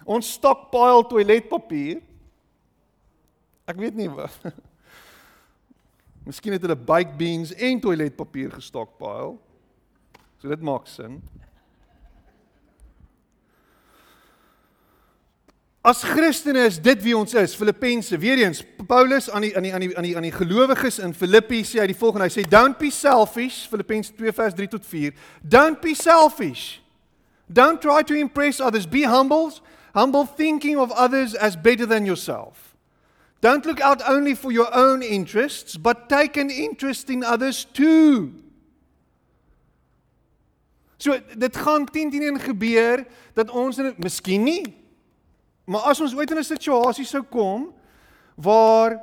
Ons stockpile toiletpapier. Ek weet nie wat. Miskien het hulle baked beans en toiletpapier gestokpile. So dit maak sin. As Christene is dit wie ons is. Filippense, weer eens, Paulus aan die aan die aan die aan die aan die gelowiges in Filippi sê hy die volgende, hy sê don't be selfish, Filippense 2 vers 3 tot 4. Don't be selfish. Don't try to impress others, be humble, humble thinking of others as better than yourself. Don't look out only for your own interests, but take an interest in others too. So dit gaan 10 teen 1 gebeur dat ons miskien nie Maar as ons ooit in 'n situasie sou kom waar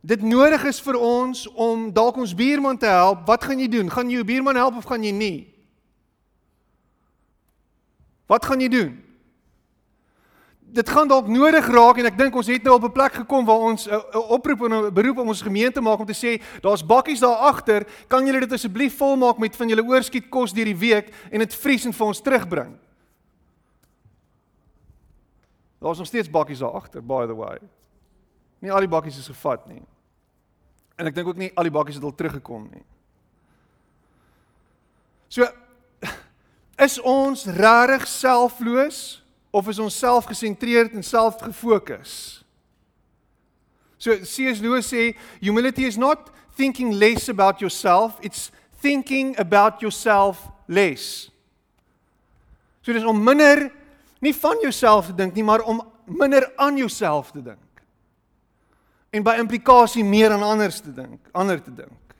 dit nodig is vir ons om dalk ons buurman te help, wat gaan jy doen? Gaan jy jou buurman help of gaan jy nie? Wat gaan jy doen? Dit gaan dalk nodig raak en ek dink ons het nou op 'n plek gekom waar ons 'n oproep en 'n beroep om ons gemeente maak om te sê daar's bakkies daar agter, kan julle dit asseblief volmaak met van julle oorskiet kos deur die week en dit vries en vir ons terugbring? Daar's nog steeds bakkies daar agter, by the way. Nie al die bakkies is gevat nie. En ek dink ook nie al die bakkies het al teruggekom nie. So is ons regtig selfloos of is ons selfgesentreerd en selfgefokus? So C.S. Lewis sê humility is not thinking less about yourself, it's thinking about yourself less. So dis om minder nie van jouself te dink nie, maar om minder aan jouself te dink. En by implikasie meer aan ander te dink, ander te dink.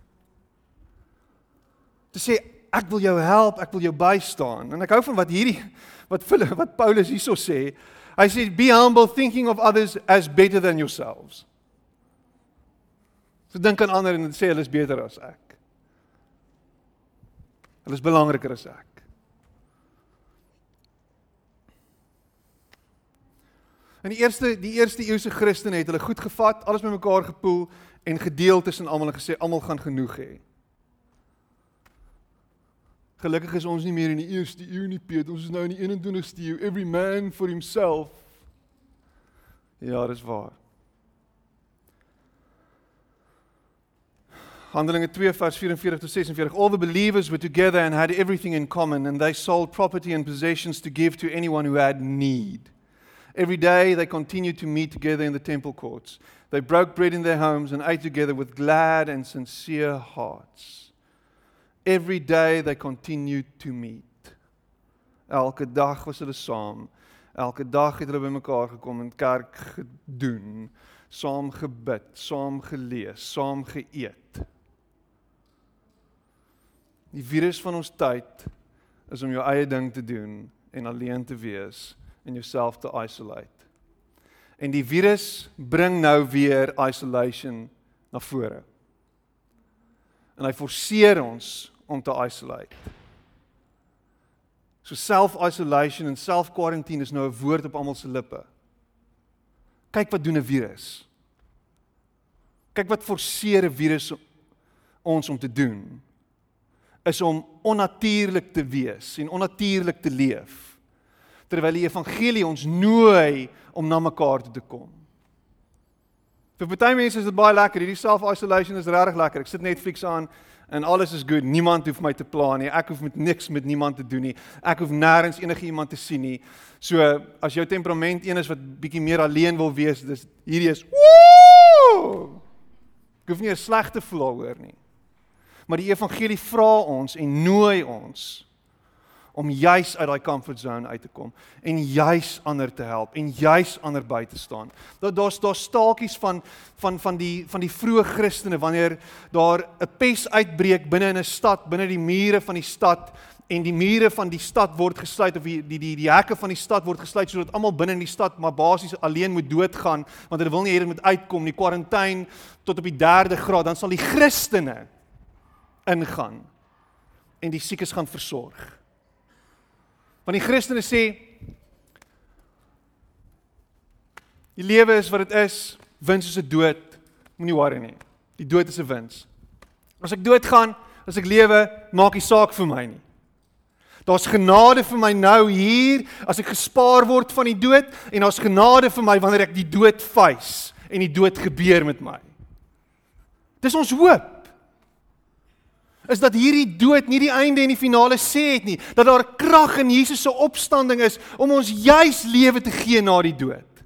Te sê ek wil jou help, ek wil jou bystaan. En ek hou van wat hierdie wat Philip wat Paulus hierso sê. Hy sê be humble thinking of others as better than yourselves. So dink aan ander en sê hulle is beter as ek. Hulle is belangriker as ek. In die eerste die eerste eeuse Christene het hulle goed gevat, alles met mekaar gepoel en gedeel tussen almal en gesê almal gaan genoeg hê. Gelukkig is ons nie meer in die eerste eeu nie, Piet. Ons is nou in die 21ste eeu. Every man for himself. Ja, dis waar. Handelinge 2 vers 44 tot 46 All the believers were together and had everything in common and they sold property and possessions to give to anyone who had need. Every day they continued to meet together in the temple courts. They broke bread in their homes and ate together with glad and sincere hearts. Every day they continued to meet. Elke dag was hulle saam. Elke dag het hulle bymekaar gekom en kerk gedoen, saam gebid, saam gelees, saam geëet. Die virus van ons tyd is om jou eie ding te doen en alleen te wees en jouself te isolate. En die virus bring nou weer isolation na vore. En hy forceer ons om te isolate. So self-isolation en self-quarantine is nou 'n woord op almal se lippe. Kyk wat doen 'n virus. Kyk wat forceer 'n virus ons om te doen is om onnatuurlik te wees en onnatuurlik te leef terwyl die evangelie ons nooi om na mekaar toe te kom. Vir baie mense is dit baie lekker. Hierdie self-isolation is regtig lekker. Ek sit Netflix aan en alles is goed. Niemand hoef my te pla nie. Ek hoef met niks met niemand te doen nie. Ek hoef nêrens enige iemand te sien nie. So as jou temperament een is wat bietjie meer alleen wil wees, dis hierdie is! Ek hoef nie 'n slegte voel oor nie. Maar die evangelie vra ons en nooi ons om juis uit daai comfort zone uit te kom en juis ander te help en juis ander by te staan. Daar daar's daar staaltjies van van van die van die vroeë Christene wanneer daar 'n pes uitbreek binne in 'n stad, binne die mure van die stad en die mure van die stad word gesluit of die die die, die hekke van die stad word gesluit sodat almal binne in die stad maar basies alleen moet doodgaan want hulle wil nie hê dit moet uitkom nie. Kwarantyne tot op die 3de graad, dan sal die Christene ingaan en die siekes gaan versorg. Want die Christene sê die lewe is wat dit is, wins is 'n dood. Moenie worry nie. Die dood is 'n wins. As ek doodgaan, as ek lewe, maak nie saak vir my nie. Daar's genade vir my nou hier as ek gespaar word van die dood en daar's genade vir my wanneer ek die dood face en die dood gebeur met my. Dis ons hoop is dat hierdie dood nie die einde en die finale sê het nie, dat daar krag in Jesus se opstanding is om ons juis lewe te gee na die dood.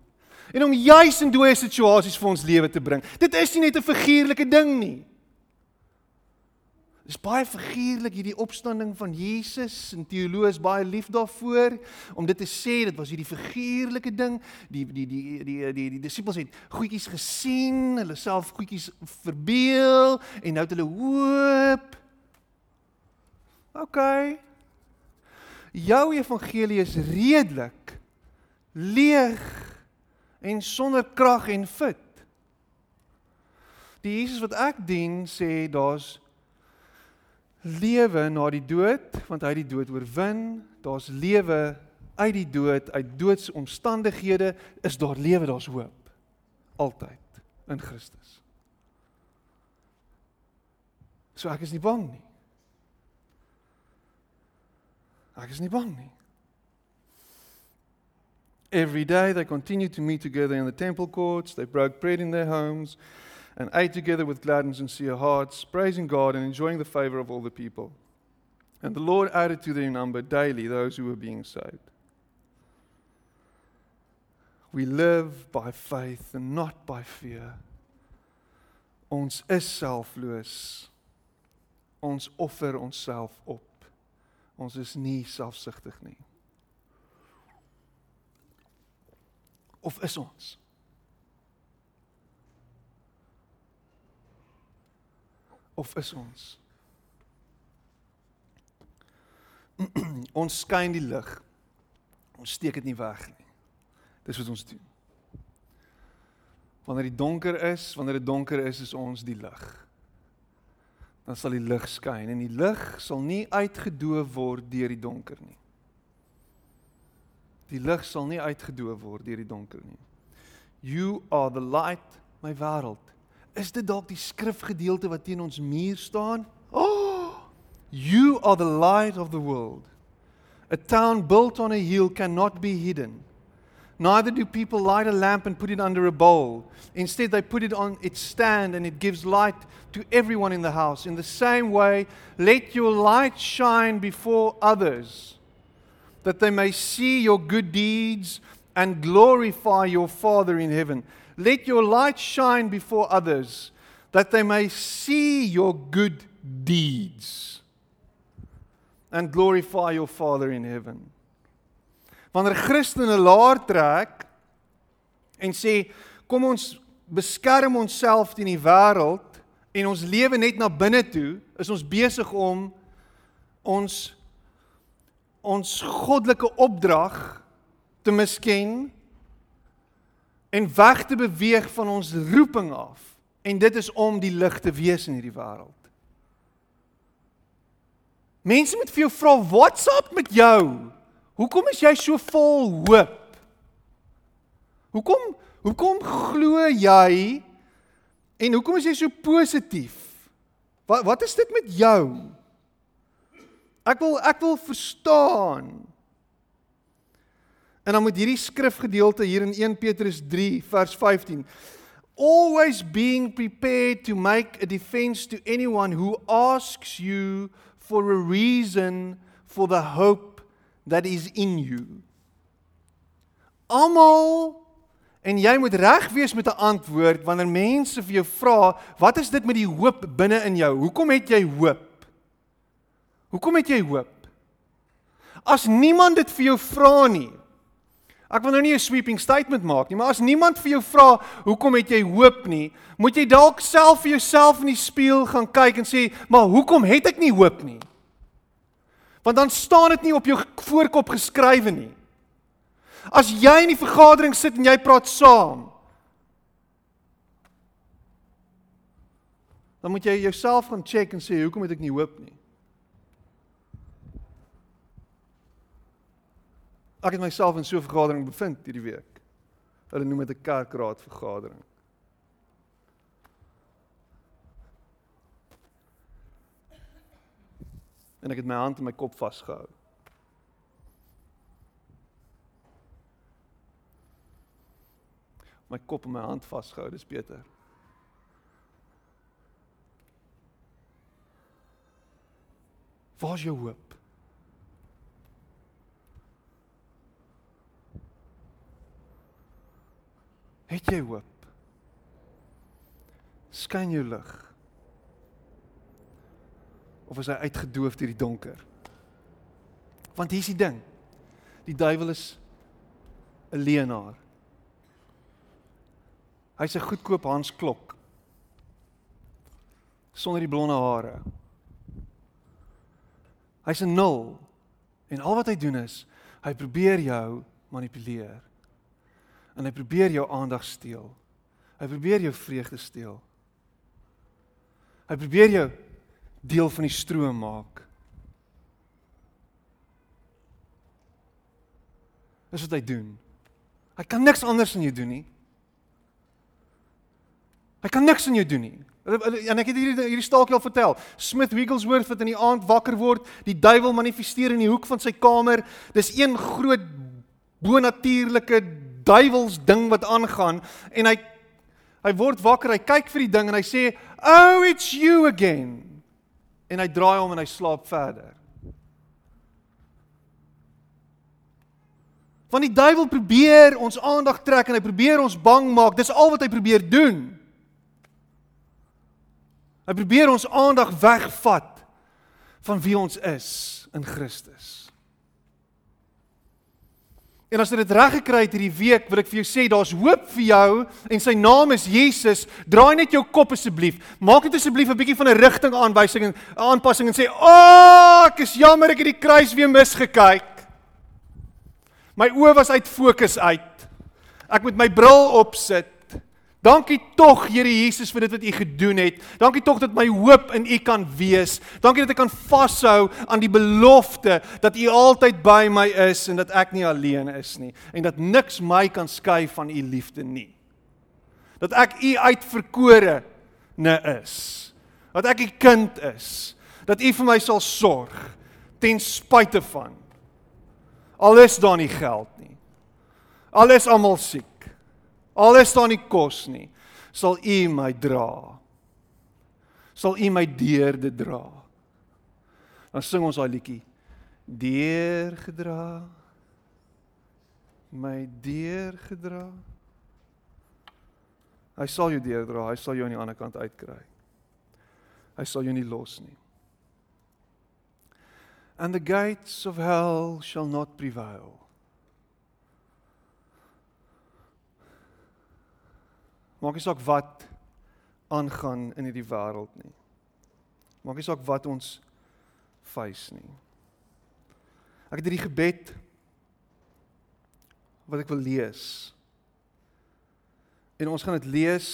En om juis in dooie situasies vir ons lewe te bring. Dit is nie net 'n figuurlike ding nie. Dis baie figuurlik hierdie opstanding van Jesus en teoloë is baie lief daarvoor om dit te sê dit was hierdie figuurlike ding die die die die die die disippels het goedjies gesien hulle self goedjies verbeel en nou het hulle hoop OK. Jou evangelie is redelik leeg en sonder krag en fit. Die Jesus wat ek dien sê daar's lewe na die dood want hy het die dood oorwin. Daar's lewe uit die dood, uit doodse omstandighede is daar lewe, daar's hoop. Altyd in Christus. So ek is nie bang nie. Ek is nie bang nie. Every day they continued to meet together in the temple courts. They broke bread in their homes and ate together with glad and sincere hearts, praising God and enjoying the favor of all the people. And the Lord added to their number daily those who were being saved. We live by faith and not by fear. Ons is selfloos. Ons offer onsself op. Ons is nie selfsugtig nie. Of is ons? Of is ons? ons skyn die lig. Ons steek dit nie weg nie. Dis wat ons doen. Wanneer dit donker is, wanneer dit donker is, is ons die lig. Dan sal die lig skyn en die lig sal nie uitgedoof word deur die donker nie. Die lig sal nie uitgedoof word deur die donker nie. You are the light my wêreld. Is dit dalk die skrifgedeelte wat teen ons muur staan? Oh! You are the light of the world. A town built on a hill cannot be hidden. Neither do people light a lamp and put it under a bowl. Instead, they put it on its stand and it gives light to everyone in the house. In the same way, let your light shine before others, that they may see your good deeds and glorify your Father in heaven. Let your light shine before others, that they may see your good deeds and glorify your Father in heaven. Wanneer Christene laar trek en sê kom ons beskerm onsself teen die wêreld en ons lewe net na binne toe, is ons besig om ons ons goddelike opdrag te misken en weg te beweeg van ons roeping af. En dit is om die lig te wees in hierdie wêreld. Mense moet vir jou vra, "What's up met jou?" Hoekom is jy so vol hoop? Hoekom hoekom glo jy en hoekom is jy so positief? Wat wat is dit met jou? Ek wil ek wil verstaan. En dan moet hierdie skrifgedeelte hier in 1 Petrus 3 vers 15 always being prepared to make a defense to anyone who asks you for a reason for the hope that is in you. Almal en jy moet reg wees met 'n antwoord wanneer mense vir jou vra, "Wat is dit met die hoop binne in jou? Hoekom het jy hoop?" Hoekom het jy hoop? As niemand dit vir jou vra nie. Ek wil nou nie 'n sweeping statement maak nie, maar as niemand vir jou vra, "Hoekom het jy hoop nie?" moet jy dalk self vir jouself in die spieël gaan kyk en sê, "Maar hoekom het ek nie hoop nie?" Want dan staan dit nie op jou voorkop geskrywe nie. As jy in die vergadering sit en jy praat saam, dan moet jy jouself gaan check en sê hoekom het ek nie hoop nie? Ek het myself in so 'n vergadering bevind hierdie week. Hulle noem dit 'n kerkraad en ek het my hand in my kop vasgehou. My kop en my hand vasgehou, dis beter. Waar's jou hoop? Het jy hoop? Skyn jou lig of is hy uitgedoof deur die donker? Want hier's die ding. Die duiwel is 'n leienaar. Hy's 'n goedkoop Hans klok. Sonder die blonde hare. Hy's 'n nul. En al wat hy doen is, hy probeer jou manipuleer. En hy probeer jou aandag steel. Hy probeer jou vreugde steel. Hy probeer jou deel van die stroom maak. Dis wat hy doen. Hy kan niks anders aan jou doen nie. Hy kan niks aan jou doen nie. En ek het hierdie hierdie staaltjie al vertel. Smith Wigglesworth wat in die aand wakker word, die duiwel manifesteer in die hoek van sy kamer. Dis een groot bonatuurlike duiwels ding wat aangaan en hy hy word wakker, hy kyk vir die ding en hy sê, "Oh, it's you again." En hy draai om en hy slaap verder. Want die duiwel probeer ons aandag trek en hy probeer ons bang maak. Dis al wat hy probeer doen. Hy probeer ons aandag wegvat van wie ons is in Christus. En as jy dit reg gekry het hierdie week, wil ek vir jou sê daar's hoop vir jou en sy naam is Jesus. Draai net jou kop asseblief. Maak net asseblief 'n bietjie van 'n rigtingaanwysing en aanpassing en sê: "Ag, oh, ek is jammer ek het die kruis weer misgekyk." My oë was uit fokus uit. Ek moet my bril opsit. Dankie tog Here Jesus vir dit wat U gedoen het. Dankie tog dat my hoop in U kan wees. Dankie dat ek kan vashou aan die belofte dat U altyd by my is en dat ek nie alleen is nie en dat niks my kan skei van U liefde nie. Dat ek U uitverkore ne is. Dat ek U kind is. Dat U vir my sal sorg ten spyte van al is daar nie geld nie. Al is almal siek. Al is daar nie kos nie, sal U my dra. Sal U my deur dit dra. Dan sing ons daai liedjie. Deur gedra. My deur gedra. Hy sal jou deurdra, hy sal jou aan die ander kant uitkry. Hy sal jou nie los nie. And the gates of hell shall not prevail. Maak nie saak wat aangaan in hierdie wêreld nie. Maak nie saak wat ons face nie. Ek het hierdie gebed wat ek wil lees. En ons gaan dit lees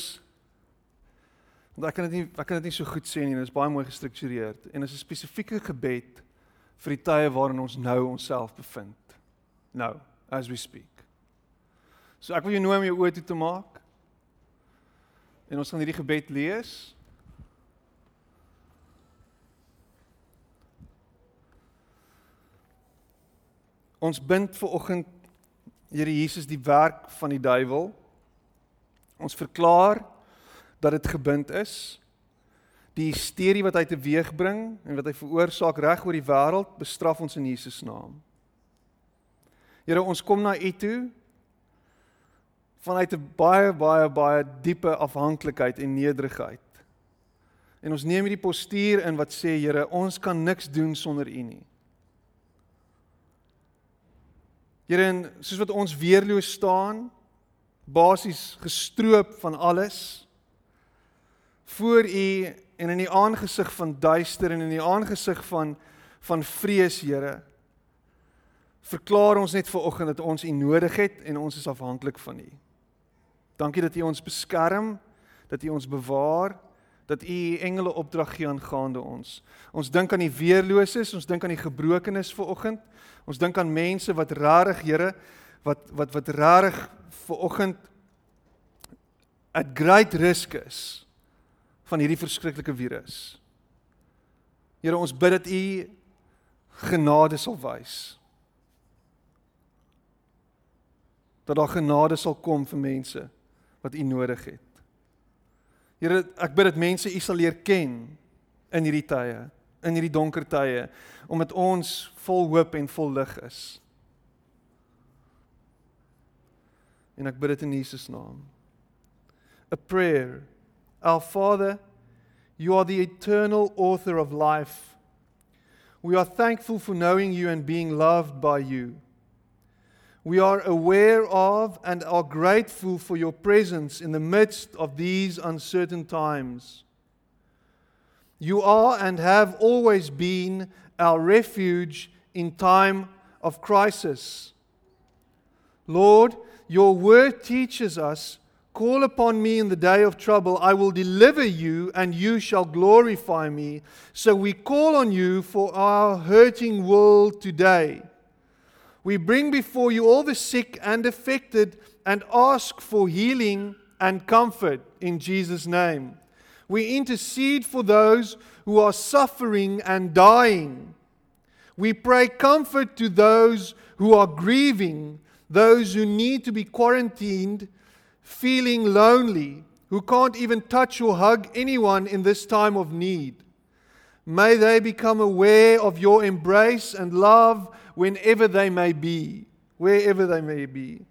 want ek kan dit nie ek kan dit nie so goed sê nie. Dit is baie mooi gestruktureerd en is 'n spesifieke gebed vir die tye waarin ons nou onsself bevind. Nou, as we speak. So ek wil jou nooi om jou oë toe te maak. En ons gaan hierdie gebed lees. Ons bind ver oggend Here Jesus die werk van die duiwel. Ons verklaar dat dit gebind is. Die hysterie wat hy teweegbring en wat hy veroorsaak reg oor die wêreld, bestraf ons in Jesus naam. Here, ons kom na U toe vanuit 'n baie baie baie diepe afhanklikheid en nederigheid. En ons neem hierdie postuur in wat sê Here, ons kan niks doen sonder U nie. Here, soos wat ons weerloos staan, basies gestroop van alles voor U en in die aangesig van duister en in die aangesig van van vrees, Here, verklaar ons net ver oggend dat ons U nodig het en ons is afhanklik van U. Dankie dat U ons beskerm, dat U ons bewaar, dat U U engele opdrag gee aangaande ons. Ons dink aan die weerloses, ons dink aan die gebrokenes ver oggend. Ons dink aan mense wat rarig, Here, wat wat wat rarig ver oggend at great risk is van hierdie verskriklike virus. Here, ons bid dat U genade sal wys. Dat daar genade sal kom vir mense wat U nodig het. Here, ek bid dat mense U sal leer ken in hierdie tye, in hierdie donker tye, omdat ons vol hoop en vol lig is. En ek bid dit in Jesus naam. A prayer. Our Father, you are the eternal author of life. We are thankful for knowing you and being loved by you. We are aware of and are grateful for your presence in the midst of these uncertain times. You are and have always been our refuge in time of crisis. Lord, your word teaches us Call upon me in the day of trouble, I will deliver you, and you shall glorify me. So we call on you for our hurting world today. We bring before you all the sick and affected and ask for healing and comfort in Jesus' name. We intercede for those who are suffering and dying. We pray comfort to those who are grieving, those who need to be quarantined, feeling lonely, who can't even touch or hug anyone in this time of need. May they become aware of your embrace and love whenever they may be, wherever they may be.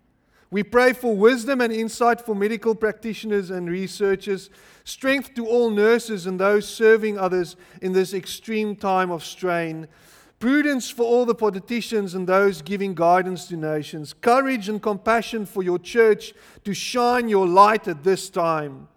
We pray for wisdom and insight for medical practitioners and researchers, strength to all nurses and those serving others in this extreme time of strain, prudence for all the politicians and those giving guidance to nations, courage and compassion for your church to shine your light at this time.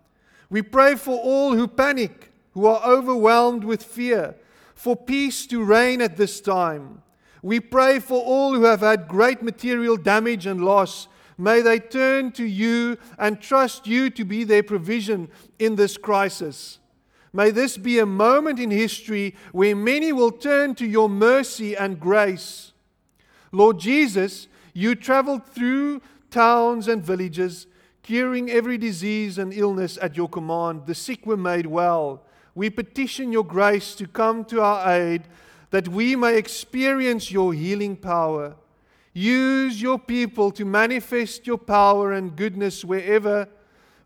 We pray for all who panic, who are overwhelmed with fear, for peace to reign at this time. We pray for all who have had great material damage and loss. May they turn to you and trust you to be their provision in this crisis. May this be a moment in history where many will turn to your mercy and grace. Lord Jesus, you traveled through towns and villages, curing every disease and illness at your command. The sick were made well. We petition your grace to come to our aid that we may experience your healing power. Use your people to manifest your power and goodness wherever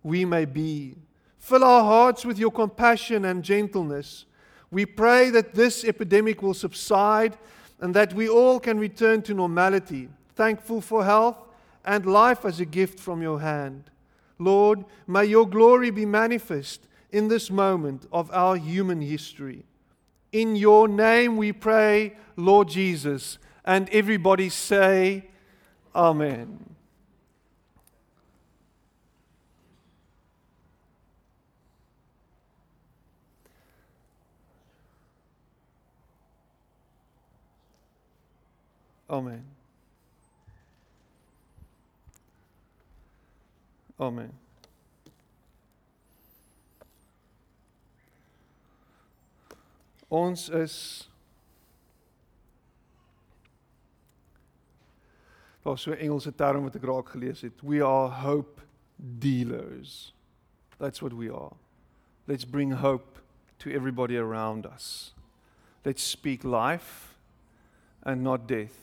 we may be. Fill our hearts with your compassion and gentleness. We pray that this epidemic will subside and that we all can return to normality, thankful for health and life as a gift from your hand. Lord, may your glory be manifest in this moment of our human history. In your name we pray, Lord Jesus. And everybody say, Amen. Amen. Amen. Ons is Daar so 'n Engelse term wat ek raak gelees het. We are hope dealers. That's what we are. Let's bring hope to everybody around us. Let's speak life and not death.